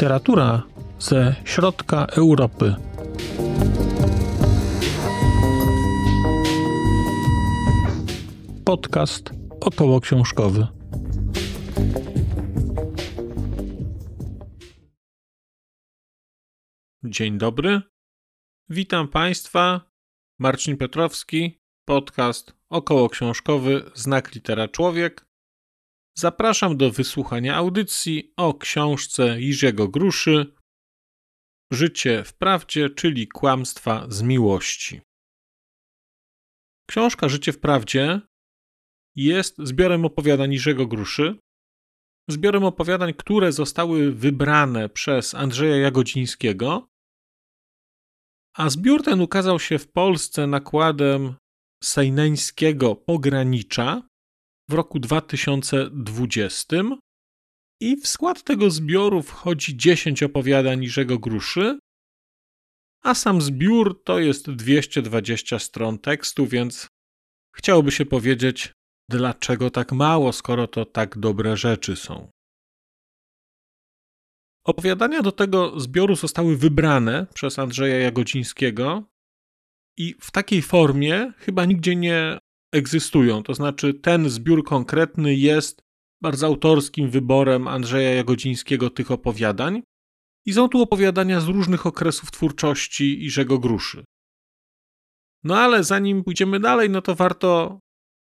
Literatura ze środka Europy. Podcast około książkowy. Dzień dobry. Witam Państwa. Marcin Petrowski, podcast około książkowy Znak Litera Człowiek. Zapraszam do wysłuchania audycji o książce Jirzego Gruszy Życie w prawdzie, czyli kłamstwa z miłości. Książka Życie w prawdzie jest zbiorem opowiadań Jirzego Gruszy, zbiorem opowiadań, które zostały wybrane przez Andrzeja Jagodzińskiego, a zbiór ten ukazał się w Polsce nakładem sejneńskiego pogranicza w roku 2020 i w skład tego zbioru wchodzi 10 opowiadań Iżego Gruszy, a sam zbiór to jest 220 stron tekstu, więc chciałoby się powiedzieć, dlaczego tak mało, skoro to tak dobre rzeczy są. Opowiadania do tego zbioru zostały wybrane przez Andrzeja Jagodzińskiego i w takiej formie chyba nigdzie nie egzystują. To znaczy, ten zbiór konkretny jest bardzo autorskim wyborem Andrzeja Jagodzińskiego tych opowiadań. I są tu opowiadania z różnych okresów twórczości Iżego Gruszy. No ale zanim pójdziemy dalej, no to warto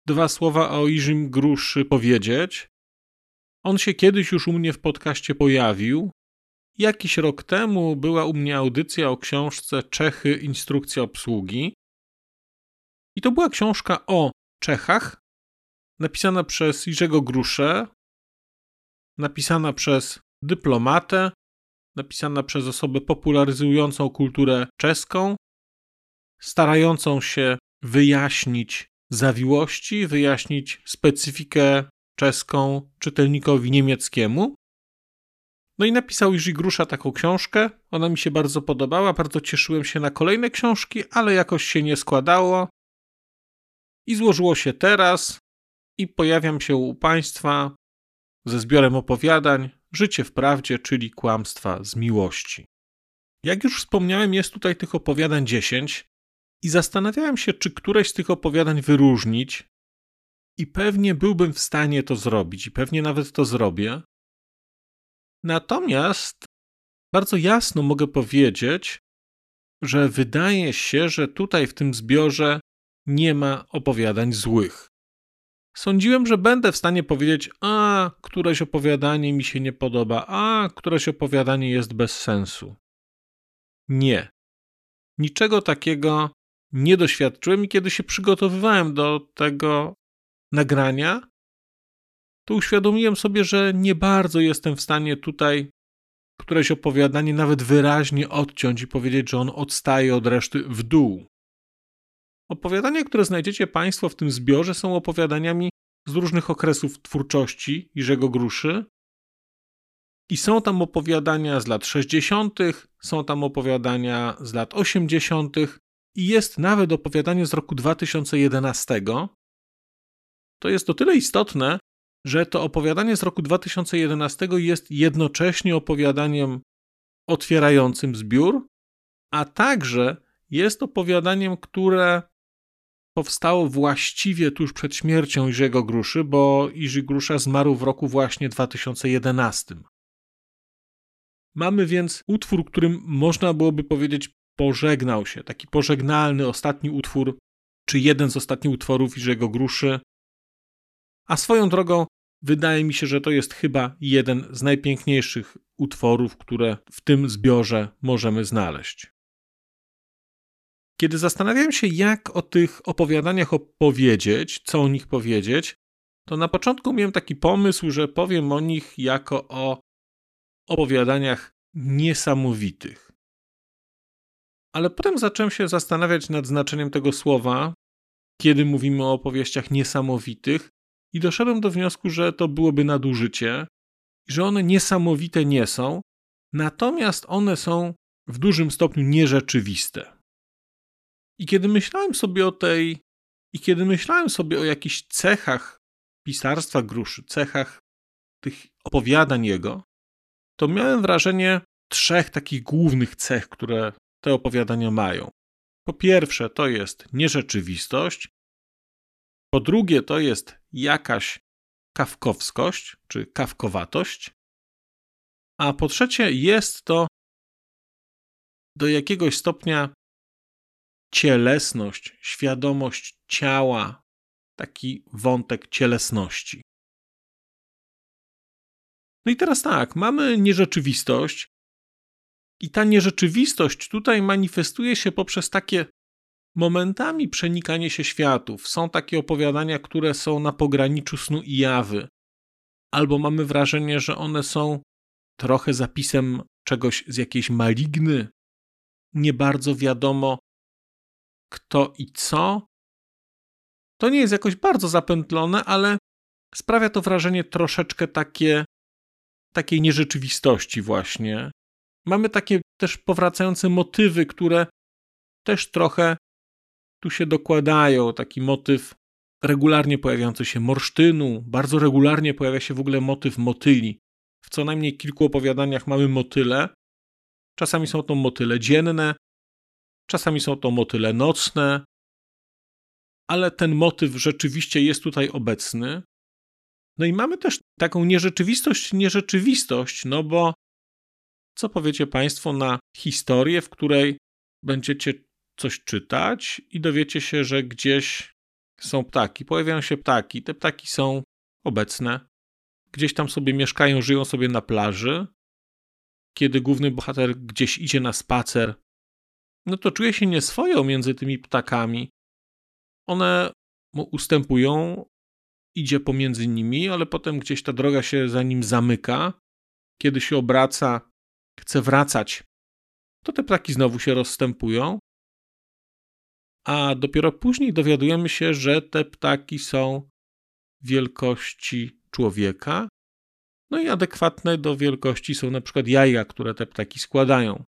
dwa słowa o Iżym Gruszy powiedzieć. On się kiedyś już u mnie w podcaście pojawił. Jakiś rok temu była u mnie audycja o książce Czechy Instrukcja obsługi. I to była książka o Czechach, napisana przez Jerzego Gruszę, napisana przez dyplomatę, napisana przez osobę popularyzującą kulturę czeską, starającą się wyjaśnić zawiłości, wyjaśnić specyfikę czeską czytelnikowi niemieckiemu. No i napisał Jerzy Grusza taką książkę. Ona mi się bardzo podobała, bardzo cieszyłem się na kolejne książki, ale jakoś się nie składało. I złożyło się teraz i pojawiam się u Państwa ze zbiorem opowiadań Życie w prawdzie, czyli kłamstwa z miłości. Jak już wspomniałem, jest tutaj tych opowiadań 10 i zastanawiałem się, czy któreś z tych opowiadań wyróżnić, i pewnie byłbym w stanie to zrobić, i pewnie nawet to zrobię. Natomiast bardzo jasno mogę powiedzieć, że wydaje się, że tutaj w tym zbiorze nie ma opowiadań złych. Sądziłem, że będę w stanie powiedzieć, a któreś opowiadanie mi się nie podoba, a któreś opowiadanie jest bez sensu. Nie. Niczego takiego nie doświadczyłem i kiedy się przygotowywałem do tego nagrania, to uświadomiłem sobie, że nie bardzo jestem w stanie tutaj któreś opowiadanie nawet wyraźnie odciąć i powiedzieć, że on odstaje od reszty w dół. Opowiadania, które znajdziecie Państwo w tym zbiorze, są opowiadaniami z różnych okresów twórczości Jerzego Gruszy. I są tam opowiadania z lat 60., są tam opowiadania z lat 80., i jest nawet opowiadanie z roku 2011. To jest o tyle istotne, że to opowiadanie z roku 2011 jest jednocześnie opowiadaniem otwierającym zbiór, a także jest opowiadaniem, które powstało właściwie tuż przed śmiercią Iżego Gruszy, bo Iży Grusza zmarł w roku właśnie 2011. Mamy więc utwór, którym można byłoby powiedzieć pożegnał się, taki pożegnalny ostatni utwór, czy jeden z ostatnich utworów Iżego Gruszy. A swoją drogą wydaje mi się, że to jest chyba jeden z najpiękniejszych utworów, które w tym zbiorze możemy znaleźć. Kiedy zastanawiałem się, jak o tych opowiadaniach opowiedzieć, co o nich powiedzieć, to na początku miałem taki pomysł, że powiem o nich jako o opowiadaniach niesamowitych. Ale potem zacząłem się zastanawiać nad znaczeniem tego słowa, kiedy mówimy o opowieściach niesamowitych, i doszedłem do wniosku, że to byłoby nadużycie, że one niesamowite nie są, natomiast one są w dużym stopniu nierzeczywiste. I kiedy myślałem sobie o tej, i kiedy myślałem sobie o jakichś cechach pisarstwa gruszy, cechach tych opowiadań jego, to miałem wrażenie trzech takich głównych cech, które te opowiadania mają. Po pierwsze, to jest nierzeczywistość. Po drugie, to jest jakaś kawkowskość czy kawkowatość. A po trzecie, jest to do jakiegoś stopnia cielesność, świadomość ciała, taki wątek cielesności. No i teraz tak, mamy nierzeczywistość, i ta nierzeczywistość tutaj manifestuje się poprzez takie momentami przenikanie się światów. Są takie opowiadania, które są na pograniczu snu i jawy, albo mamy wrażenie, że one są trochę zapisem czegoś z jakiejś maligny. Nie bardzo wiadomo, kto i co. To nie jest jakoś bardzo zapętlone, ale sprawia to wrażenie troszeczkę takie takiej nierzeczywistości właśnie. Mamy takie też powracające motywy, które też trochę tu się dokładają. Taki motyw regularnie pojawiający się morsztynu, bardzo regularnie pojawia się w ogóle motyw motyli. W co najmniej kilku opowiadaniach mamy motyle. Czasami są to motyle dzienne, czasami są to motyle nocne, ale ten motyw rzeczywiście jest tutaj obecny. No i mamy też taką nierzeczywistość, nierzeczywistość, no bo co powiecie Państwo na historię, w której będziecie coś czytać i dowiecie się, że gdzieś są ptaki, pojawiają się ptaki, te ptaki są obecne, gdzieś tam sobie mieszkają, żyją sobie na plaży. Kiedy główny bohater gdzieś idzie na spacer, no to czuje się nieswojo między tymi ptakami. One mu ustępują, idzie pomiędzy nimi, ale potem gdzieś ta droga się za nim zamyka. Kiedy się obraca, chce wracać, to te ptaki znowu się rozstępują. A dopiero później dowiadujemy się, że te ptaki są wielkości człowieka. No i adekwatne do wielkości są na przykład jaja, które te ptaki składają.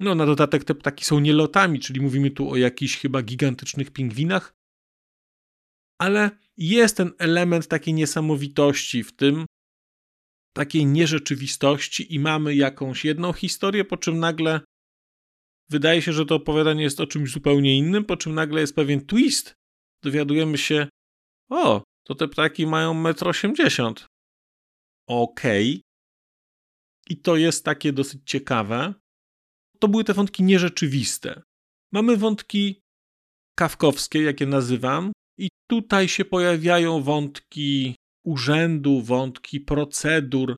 No, na dodatek te ptaki są nielotami, czyli mówimy tu o jakichś chyba gigantycznych pingwinach. Ale jest ten element takiej niesamowitości w tym, takiej nierzeczywistości i mamy jakąś jedną historię, po czym nagle wydaje się, że to opowiadanie jest o czymś zupełnie innym, po czym nagle jest pewien twist. Dowiadujemy się, o, to te ptaki mają 1,80 m. Okej. Okay. I to jest takie dosyć ciekawe. To były te wątki nierzeczywiste. Mamy wątki kawkowskie, jakie nazywam, i tutaj się pojawiają wątki urzędu, wątki procedur,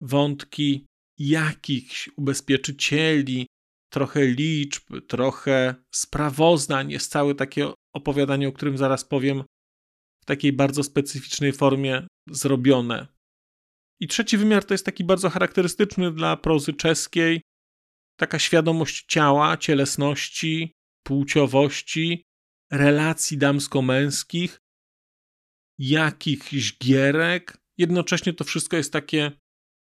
wątki jakichś ubezpieczycieli, trochę liczb, trochę sprawozdań. Jest całe takie opowiadanie, o którym zaraz powiem, w takiej bardzo specyficznej formie zrobione. I trzeci wymiar to jest taki bardzo charakterystyczny dla prozy czeskiej, taka świadomość ciała, cielesności, płciowości, relacji damsko-męskich, jakichś gierek. Jednocześnie to wszystko jest takie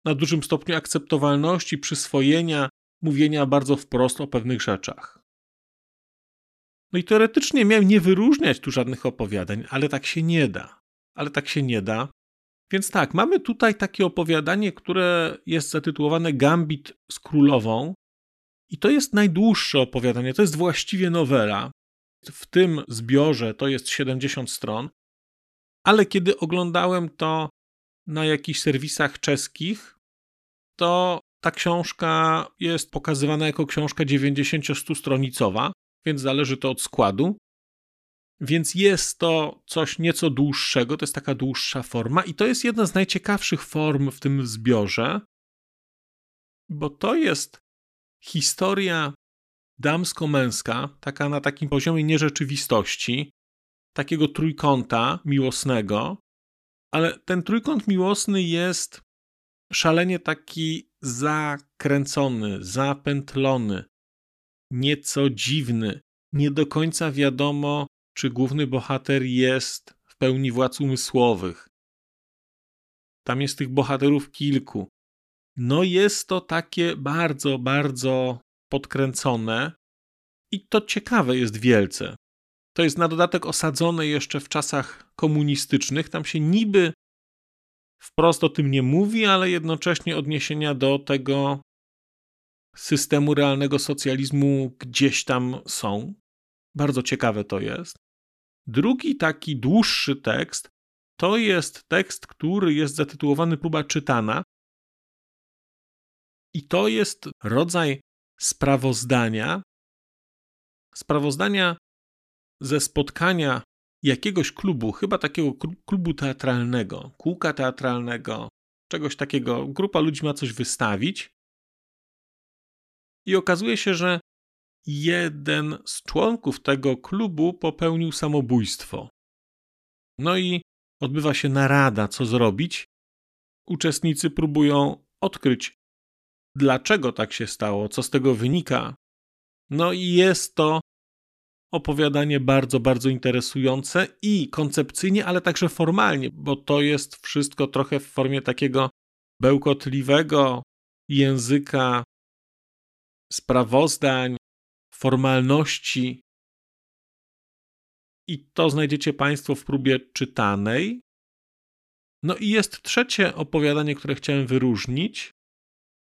na dużym stopniu akceptowalności, przyswojenia, mówienia bardzo wprost o pewnych rzeczach. No i teoretycznie miałem nie wyróżniać tu żadnych opowiadań, ale tak się nie da. Ale tak się nie da. Więc tak, mamy tutaj takie opowiadanie, które jest zatytułowane Gambit z królową. I to jest najdłuższe opowiadanie, to jest właściwie nowela. W tym zbiorze to jest 70 stron ale kiedy oglądałem to na jakichś serwisach czeskich, to ta książka jest pokazywana jako książka 90-100 stronicowa, więc zależy to od składu. Więc jest to coś nieco dłuższego, to jest taka dłuższa forma, i to jest jedna z najciekawszych form w tym zbiorze, bo to jest historia damsko-męska, taka na takim poziomie nierzeczywistości, takiego trójkąta miłosnego, ale ten trójkąt miłosny jest szalenie taki zakręcony, zapętlony, nieco dziwny. Nie do końca wiadomo, czy główny bohater jest w pełni władz umysłowych. Tam jest tych bohaterów kilku. No jest to takie bardzo, bardzo podkręcone i to ciekawe jest wielce. To jest na dodatek osadzone jeszcze w czasach komunistycznych. Tam się niby wprost o tym nie mówi, ale jednocześnie odniesienia do tego systemu realnego socjalizmu gdzieś tam są. Bardzo ciekawe to jest. Drugi taki dłuższy tekst to jest tekst, który jest zatytułowany Próba czytana. I to jest rodzaj sprawozdania. Sprawozdania ze spotkania jakiegoś klubu, chyba takiego klubu teatralnego, kółka teatralnego, czegoś takiego. Grupa ludzi ma coś wystawić. I okazuje się, że jeden z członków tego klubu popełnił samobójstwo. No i odbywa się narada, co zrobić. Uczestnicy próbują odkryć, dlaczego tak się stało, co z tego wynika. No i jest to opowiadanie bardzo, bardzo interesujące i koncepcyjnie, ale także formalnie, bo to jest wszystko trochę w formie takiego bełkotliwego języka sprawozdań, formalności. I to znajdziecie Państwo w próbie czytanej. No i jest trzecie opowiadanie, które chciałem wyróżnić.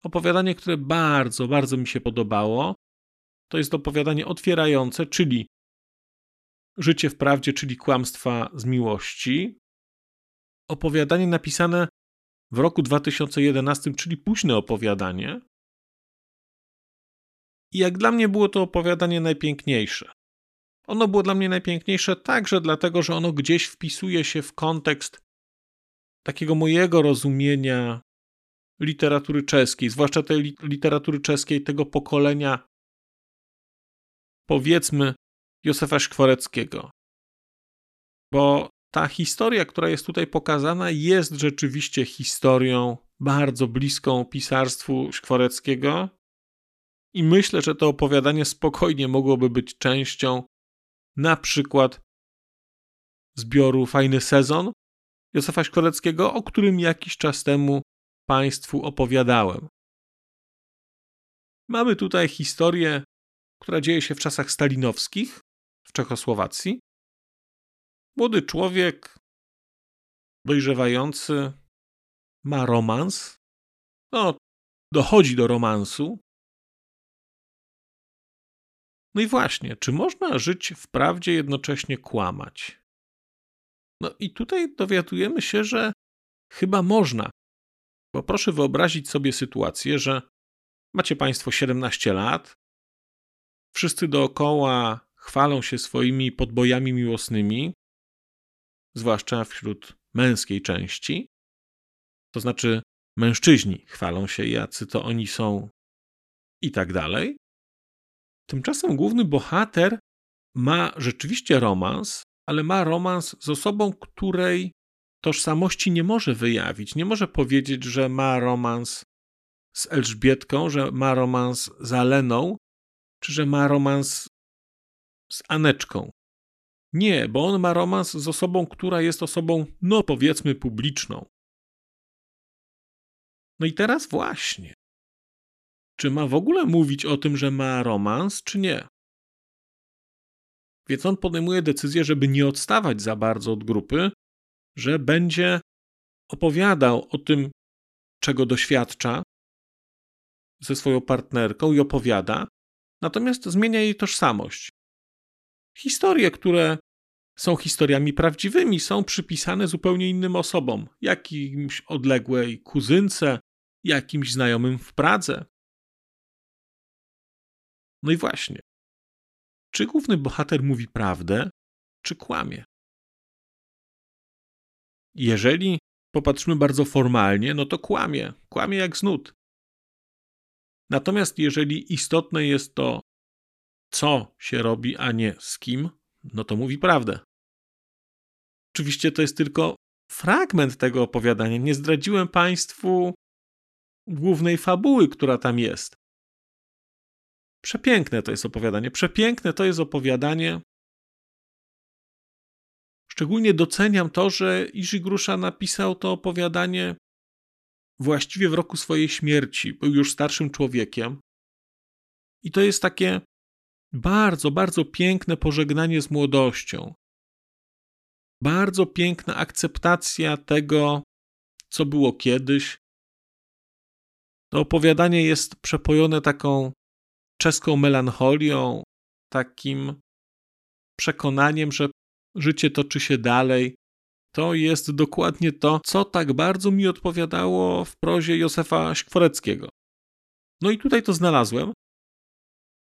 Opowiadanie, które bardzo, bardzo mi się podobało. To jest opowiadanie otwierające, czyli Życie w prawdzie, czyli kłamstwa z miłości. Opowiadanie napisane w roku 2011, czyli późne opowiadanie. I jak dla mnie było to opowiadanie najpiękniejsze. Ono było dla mnie najpiękniejsze także dlatego, że ono gdzieś wpisuje się w kontekst takiego mojego rozumienia literatury czeskiej, zwłaszcza tej literatury czeskiej tego pokolenia, powiedzmy, Józefa Szkworeckiego. Bo ta historia, która jest tutaj pokazana, jest rzeczywiście historią bardzo bliską pisarstwu Szkworeckiego. I myślę, że to opowiadanie spokojnie mogłoby być częścią na przykład zbioru Fajny Sezon Józefa Szkoreckiego, o którym jakiś czas temu Państwu opowiadałem. Mamy tutaj historię, która dzieje się w czasach stalinowskich, w Czechosłowacji. Młody człowiek, dojrzewający, ma romans. No, dochodzi do romansu. No i właśnie, czy można żyć w prawdzie jednocześnie kłamać? No i tutaj dowiadujemy się, że chyba można. Bo proszę wyobrazić sobie sytuację, że macie Państwo 17 lat, wszyscy dookoła chwalą się swoimi podbojami miłosnymi, zwłaszcza wśród męskiej części. To znaczy, mężczyźni chwalą się, jacy to oni są, i tak dalej. Tymczasem główny bohater ma rzeczywiście romans, ale ma romans z osobą, której tożsamości nie może wyjawić. Nie może powiedzieć, że ma romans z Elżbietką, że ma romans z Aleną, czy że ma romans z Aneczką. Nie, bo on ma romans z osobą, która jest osobą, no powiedzmy, publiczną. No i teraz właśnie. Czy ma w ogóle mówić o tym, że ma romans, czy nie? Więc on podejmuje decyzję, żeby nie odstawać za bardzo od grupy, że będzie opowiadał o tym, czego doświadcza ze swoją partnerką i opowiada, natomiast zmienia jej tożsamość. Historie, które są historiami prawdziwymi, są przypisane zupełnie innym osobom, jakimś odległej kuzynce, jakimś znajomym w Pradze. No i właśnie, czy główny bohater mówi prawdę, czy kłamie? Jeżeli popatrzymy bardzo formalnie, no to kłamie, kłamie jak znud. Natomiast jeżeli istotne jest to, co się robi, a nie z kim, no to mówi prawdę. Oczywiście to jest tylko fragment tego opowiadania. Nie zdradziłem Państwu głównej fabuły, która tam jest. Przepiękne to jest opowiadanie. Przepiękne to jest opowiadanie. Szczególnie doceniam to, że Iży Grusza napisał to opowiadanie właściwie w roku swojej śmierci. Był już starszym człowiekiem. I to jest takie bardzo, bardzo piękne pożegnanie z młodością. Bardzo piękna akceptacja tego, co było kiedyś. To opowiadanie jest przepojone taką czeską melancholią, takim przekonaniem, że życie toczy się dalej. To jest dokładnie to, co tak bardzo mi odpowiadało w prozie Józefa Śkworeckiego. No i tutaj to znalazłem.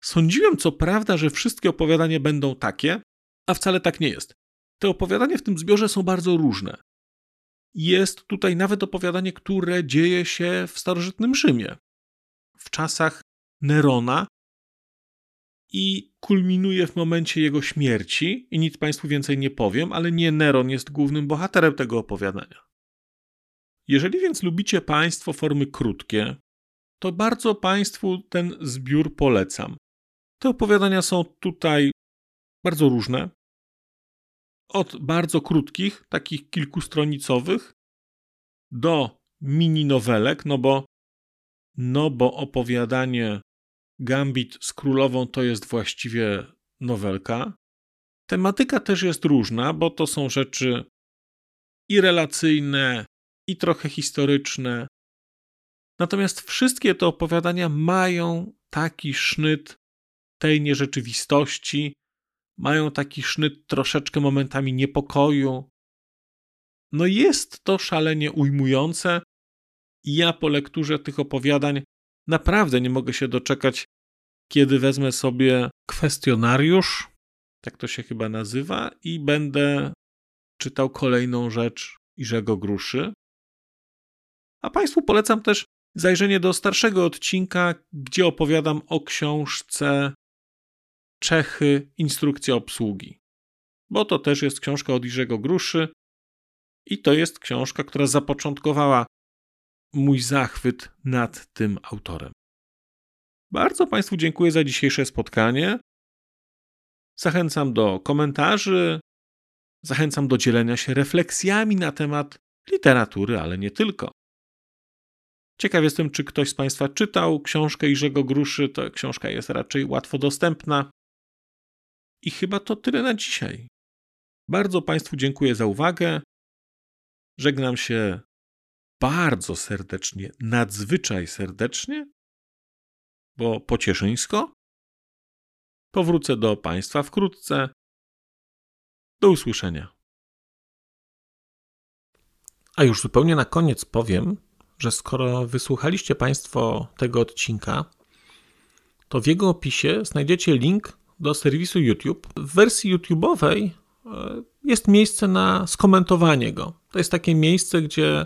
Sądziłem co prawda, że wszystkie opowiadania będą takie, a wcale tak nie jest. Te opowiadania w tym zbiorze są bardzo różne. Jest tutaj nawet opowiadanie, które dzieje się w starożytnym Rzymie, w czasach Nerona i kulminuje w momencie jego śmierci. I nic Państwu więcej nie powiem, ale nie Neron jest głównym bohaterem tego opowiadania. Jeżeli więc lubicie Państwo formy krótkie, to bardzo Państwu ten zbiór polecam. Te opowiadania są tutaj bardzo różne. Od bardzo krótkich, takich kilkustronicowych, do mini nowelek, no bo, no bo opowiadanie Gambit z królową to jest właściwie nowelka. Tematyka też jest różna, bo to są rzeczy i relacyjne, i trochę historyczne. Natomiast wszystkie te opowiadania mają taki sznyt tej nierzeczywistości, mają taki sznyt troszeczkę momentami niepokoju. No jest to szalenie ujmujące ja po lekturze tych opowiadań naprawdę nie mogę się doczekać, kiedy wezmę sobie kwestionariusz, tak to się chyba nazywa, i będę czytał kolejną rzecz Iżego Gruszy. A Państwu polecam też zajrzenie do starszego odcinka, gdzie opowiadam o książce Czechy, instrukcja obsługi. Bo to też jest książka od Iżego Gruszy i to jest książka, która zapoczątkowała mój zachwyt nad tym autorem. Bardzo Państwu dziękuję za dzisiejsze spotkanie. Zachęcam do komentarzy, zachęcam do dzielenia się refleksjami na temat literatury, ale nie tylko. Ciekaw jestem, czy ktoś z Państwa czytał książkę Iżego Gruszy. To książka jest raczej łatwo dostępna. I chyba to tyle na dzisiaj. Bardzo Państwu dziękuję za uwagę. Żegnam się bardzo serdecznie, nadzwyczaj serdecznie, bo pocieszyńsko. Powrócę do Państwa wkrótce. Do usłyszenia. A już zupełnie na koniec powiem, że skoro wysłuchaliście Państwo tego odcinka, to w jego opisie znajdziecie link do serwisu YouTube. W wersji YouTube'owej e, jest miejsce na skomentowanie go. To jest takie miejsce, gdzie